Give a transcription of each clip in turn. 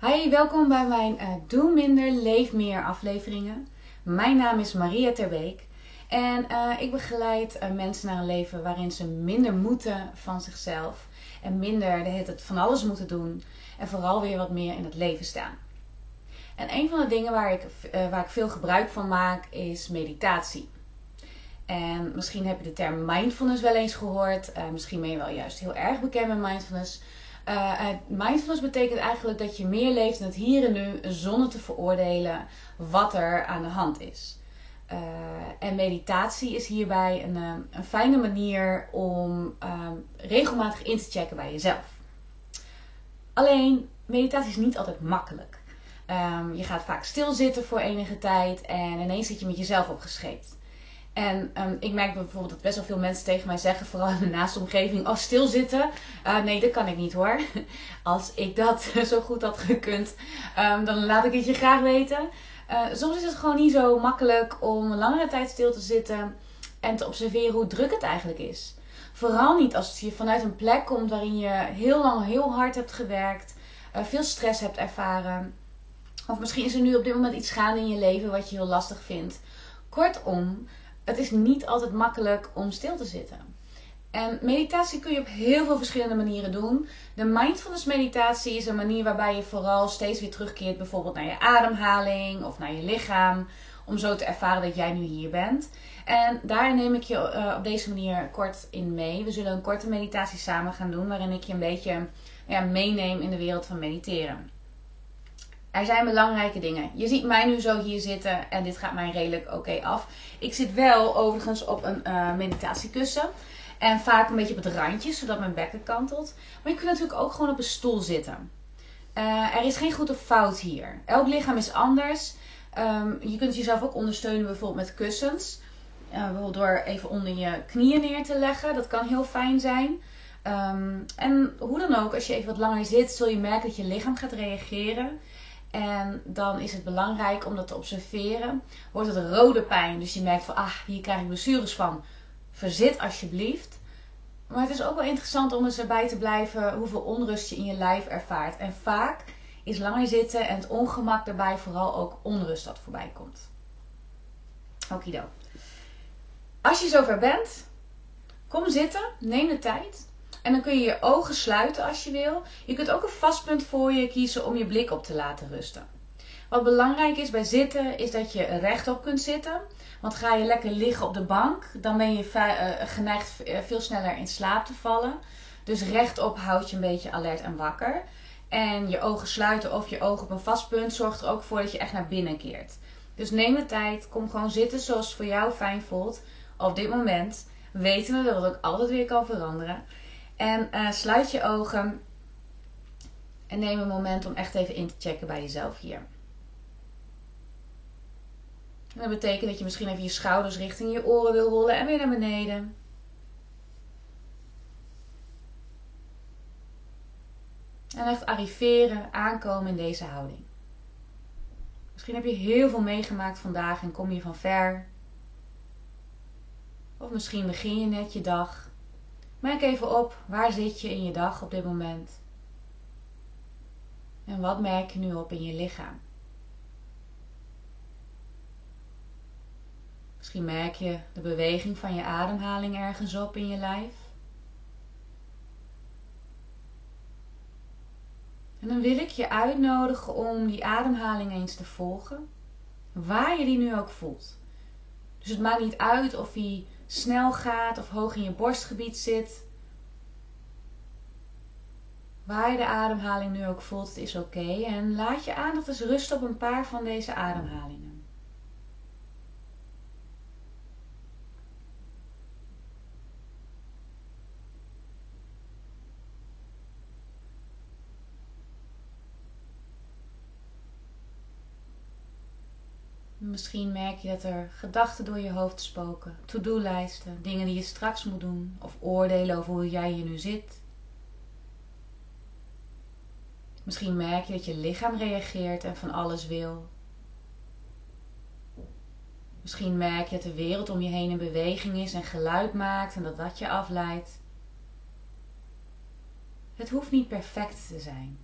Hi, welkom bij mijn uh, Doe Minder, Leef Meer afleveringen. Mijn naam is Maria Terbeek en uh, ik begeleid uh, mensen naar een leven waarin ze minder moeten van zichzelf en minder de het van alles moeten doen en vooral weer wat meer in het leven staan. En een van de dingen waar ik, waar ik veel gebruik van maak is meditatie. En misschien heb je de term mindfulness wel eens gehoord. misschien ben je wel juist heel erg bekend met mindfulness. Uh, mindfulness betekent eigenlijk dat je meer leeft in het hier en nu zonder te veroordelen wat er aan de hand is. Uh, en meditatie is hierbij een, een fijne manier om uh, regelmatig in te checken bij jezelf. Alleen, meditatie is niet altijd makkelijk. Um, je gaat vaak stilzitten voor enige tijd en ineens zit je met jezelf opgescheept. En um, ik merk bijvoorbeeld dat best wel veel mensen tegen mij zeggen, vooral in de naaste omgeving, oh stilzitten. Uh, nee, dat kan ik niet hoor. Als ik dat zo goed had gekund, um, dan laat ik het je graag weten. Uh, soms is het gewoon niet zo makkelijk om een langere tijd stil te zitten en te observeren hoe druk het eigenlijk is. Vooral niet als je vanuit een plek komt waarin je heel lang heel hard hebt gewerkt, uh, veel stress hebt ervaren. Of misschien is er nu op dit moment iets gaande in je leven wat je heel lastig vindt. Kortom, het is niet altijd makkelijk om stil te zitten. En meditatie kun je op heel veel verschillende manieren doen. De mindfulness meditatie is een manier waarbij je vooral steeds weer terugkeert, bijvoorbeeld naar je ademhaling of naar je lichaam, om zo te ervaren dat jij nu hier bent. En daar neem ik je uh, op deze manier kort in mee. We zullen een korte meditatie samen gaan doen, waarin ik je een beetje ja, meeneem in de wereld van mediteren. Er zijn belangrijke dingen. Je ziet mij nu zo hier zitten en dit gaat mij redelijk oké af. Ik zit wel overigens op een uh, meditatiekussen. En vaak een beetje op het randje, zodat mijn bekken kantelt. Maar je kunt natuurlijk ook gewoon op een stoel zitten. Uh, er is geen goed of fout hier. Elk lichaam is anders. Um, je kunt jezelf ook ondersteunen bijvoorbeeld met kussens. Uh, bijvoorbeeld door even onder je knieën neer te leggen. Dat kan heel fijn zijn. Um, en hoe dan ook, als je even wat langer zit, zul je merken dat je lichaam gaat reageren. En dan is het belangrijk om dat te observeren. Wordt het rode pijn, dus je merkt van, ah, hier krijg ik blessures van. Verzit alsjeblieft. Maar het is ook wel interessant om eens erbij te blijven hoeveel onrust je in je lijf ervaart. En vaak is langer zitten en het ongemak daarbij vooral ook onrust dat voorbij komt. Okido. Als je zover bent, kom zitten, neem de tijd. En dan kun je je ogen sluiten als je wil. Je kunt ook een vast punt voor je kiezen om je blik op te laten rusten. Wat belangrijk is bij zitten, is dat je rechtop kunt zitten. Want ga je lekker liggen op de bank, dan ben je eh, geneigd eh, veel sneller in slaap te vallen. Dus rechtop houd je een beetje alert en wakker. En je ogen sluiten of je ogen op een vast punt zorgt er ook voor dat je echt naar binnen keert. Dus neem de tijd, kom gewoon zitten zoals het voor jou fijn voelt. Op dit moment weten we dat het ook altijd weer kan veranderen. En uh, sluit je ogen en neem een moment om echt even in te checken bij jezelf hier. En dat betekent dat je misschien even je schouders richting je oren wil rollen en weer naar beneden. En echt arriveren, aankomen in deze houding. Misschien heb je heel veel meegemaakt vandaag en kom je van ver. Of misschien begin je net je dag Merk even op, waar zit je in je dag op dit moment? En wat merk je nu op in je lichaam? Misschien merk je de beweging van je ademhaling ergens op in je lijf. En dan wil ik je uitnodigen om die ademhaling eens te volgen, waar je die nu ook voelt. Dus het maakt niet uit of die snel gaat of hoog in je borstgebied zit. Waar je de ademhaling nu ook voelt, is oké. En laat je aandacht eens rusten op een paar van deze ademhalingen. Misschien merk je dat er gedachten door je hoofd spoken, to-do-lijsten, dingen die je straks moet doen of oordelen over hoe jij hier nu zit. Misschien merk je dat je lichaam reageert en van alles wil. Misschien merk je dat de wereld om je heen in beweging is en geluid maakt en dat dat je afleidt. Het hoeft niet perfect te zijn.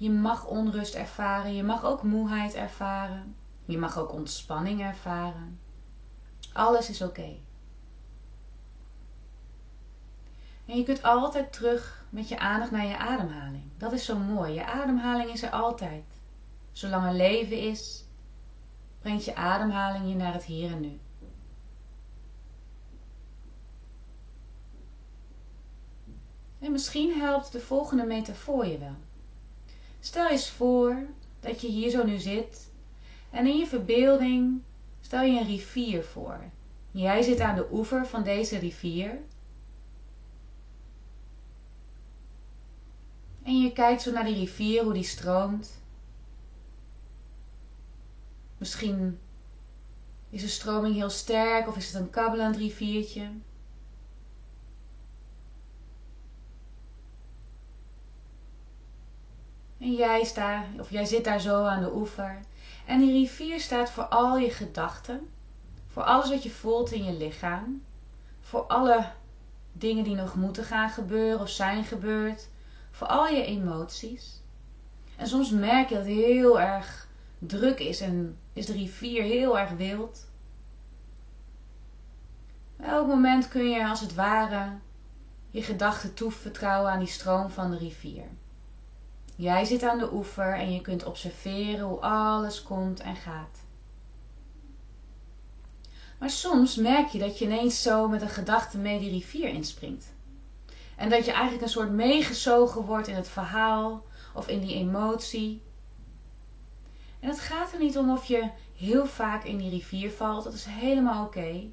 Je mag onrust ervaren, je mag ook moeheid ervaren, je mag ook ontspanning ervaren. Alles is oké. En je kunt altijd terug met je aandacht naar je ademhaling. Dat is zo mooi. Je ademhaling is er altijd. Zolang er leven is, brengt je ademhaling je naar het hier en nu. En misschien helpt de volgende metafoor je wel. Stel eens voor dat je hier zo nu zit en in je verbeelding stel je een rivier voor. Jij zit aan de oever van deze rivier. En je kijkt zo naar die rivier, hoe die stroomt. Misschien is de stroming heel sterk of is het een kabbelend riviertje. En jij, staat, of jij zit daar zo aan de oever. En die rivier staat voor al je gedachten. Voor alles wat je voelt in je lichaam. Voor alle dingen die nog moeten gaan gebeuren of zijn gebeurd. Voor al je emoties. En soms merk je dat het heel erg druk is en is de rivier heel erg wild. elk moment kun je als het ware je gedachten toevertrouwen aan die stroom van de rivier. Jij zit aan de oever en je kunt observeren hoe alles komt en gaat. Maar soms merk je dat je ineens zo met een gedachte mee die rivier inspringt. En dat je eigenlijk een soort meegezogen wordt in het verhaal of in die emotie. En het gaat er niet om of je heel vaak in die rivier valt. Dat is helemaal oké.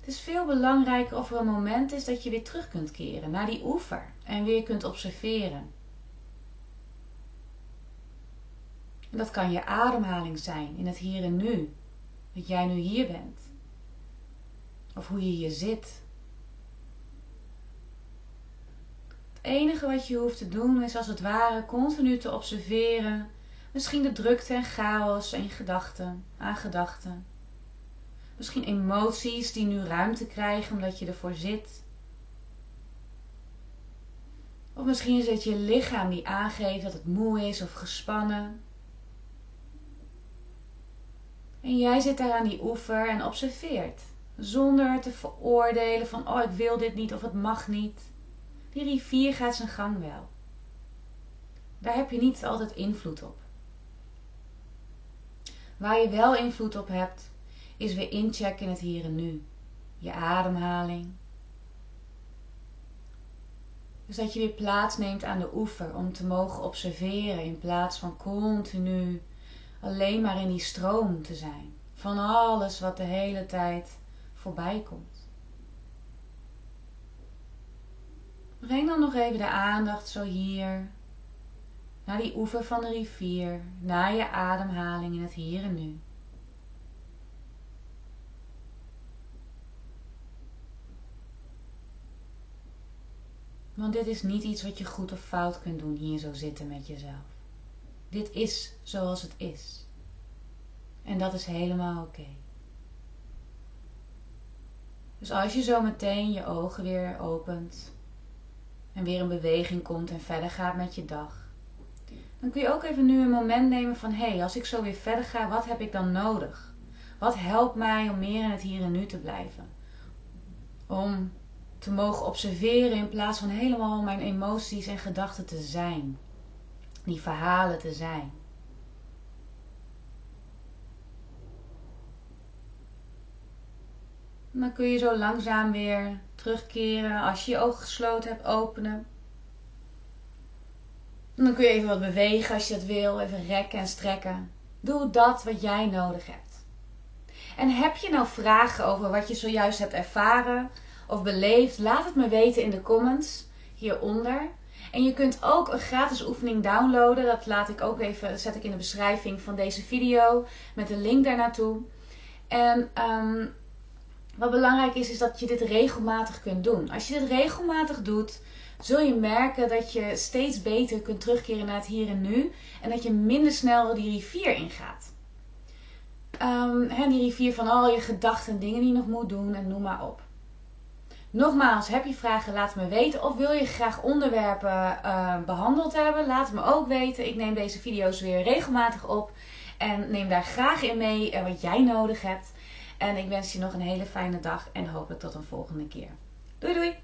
Het is veel belangrijker of er een moment is dat je weer terug kunt keren naar die oever en weer kunt observeren. En dat kan je ademhaling zijn in het hier en nu. Dat jij nu hier bent. Of hoe je hier zit. Het enige wat je hoeft te doen is als het ware continu te observeren. Misschien de drukte en chaos in gedachten, aan gedachten. Misschien emoties die nu ruimte krijgen omdat je ervoor zit. Of misschien is het je lichaam die aangeeft dat het moe is of gespannen. En jij zit daar aan die oever en observeert. Zonder te veroordelen van, oh ik wil dit niet of het mag niet. Die rivier gaat zijn gang wel. Daar heb je niet altijd invloed op. Waar je wel invloed op hebt, is weer inchecken in het hier en nu. Je ademhaling. Dus dat je weer plaatsneemt aan de oever om te mogen observeren in plaats van continu alleen maar in die stroom te zijn. Van alles wat de hele tijd voorbij komt. Breng dan nog even de aandacht zo hier. Naar die oever van de rivier. Naar je ademhaling in het hier en nu. Want dit is niet iets wat je goed of fout kunt doen hier zo zitten met jezelf. Dit is zoals het is. En dat is helemaal oké. Dus als je zo meteen je ogen weer opent en weer in beweging komt en verder gaat met je dag, dan kun je ook even nu een moment nemen van hé, hey, als ik zo weer verder ga, wat heb ik dan nodig? Wat helpt mij om meer in het hier en nu te blijven? Om te mogen observeren in plaats van helemaal mijn emoties en gedachten te zijn die verhalen te zijn. dan kun je zo langzaam weer terugkeren. Als je je ogen gesloten hebt, openen. dan kun je even wat bewegen als je dat wil. Even rekken en strekken. Doe dat wat jij nodig hebt. En heb je nou vragen over wat je zojuist hebt ervaren of beleefd? Laat het me weten in de comments hieronder. En je kunt ook een gratis oefening downloaden. Dat laat ik ook even, zet ik in de beschrijving van deze video met een link daar naartoe. En um, wat belangrijk is, is dat je dit regelmatig kunt doen. Als je dit regelmatig doet, zul je merken dat je steeds beter kunt terugkeren naar het hier en nu. En dat je minder snel die rivier ingaat. Um, die rivier van al je gedachten en dingen die je nog moet doen en noem maar op. Nogmaals, heb je vragen, laat me weten. Of wil je graag onderwerpen uh, behandeld hebben, laat me ook weten. Ik neem deze video's weer regelmatig op. En neem daar graag in mee uh, wat jij nodig hebt. En ik wens je nog een hele fijne dag en hopelijk tot een volgende keer. Doei doei!